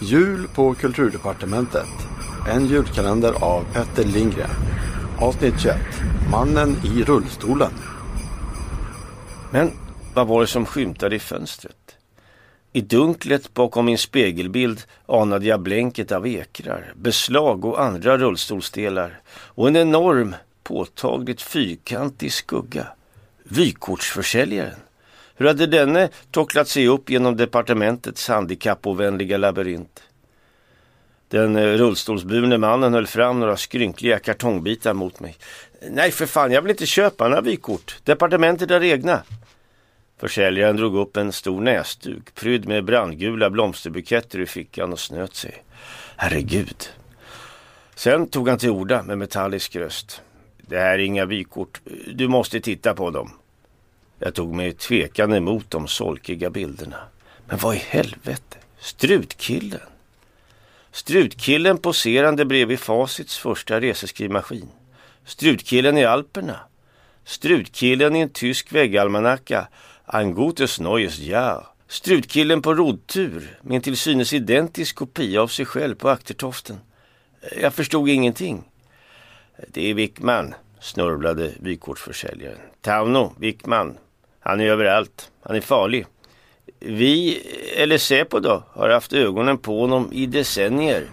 Jul på Kulturdepartementet. En julkalender av Petter Lindgren. Avsnitt 21. Mannen i rullstolen. Men vad var det som skymtade i fönstret? I dunklet bakom min spegelbild anade jag blänket av ekrar, beslag och andra rullstolsdelar och en enorm, påtagligt fyrkantig skugga. Vykortsförsäljaren. Hur hade denne tocklat sig upp genom departementets handikappovänliga labyrint? Den eh, rullstolsburne mannen höll fram några skrynkliga kartongbitar mot mig. Nej för fan, jag vill inte köpa några vykort. Departementet har egna. Försäljaren drog upp en stor näsduk prydd med brandgula blomsterbuketter i fickan och snöt sig. Herregud. Sen tog han till orda med metallisk röst. Det här är inga vykort. Du måste titta på dem. Jag tog mig tvekande emot de solkiga bilderna. Men vad i helvete? Strutkillen? Strutkillen poserande bredvid Facits första reseskrivmaskin. Strutkillen i Alperna. Strutkillen i en tysk väggalmanacka. Ein gutes neues Jahr. Strutkillen på rodtur med en till synes identisk kopia av sig själv på aktertoften. Jag förstod ingenting. Det är Wickman, snörvlade vykortsförsäljaren. Tauno, Wickman. Han är överallt. Han är farlig. Vi, eller Säpo då, har haft ögonen på honom i decennier.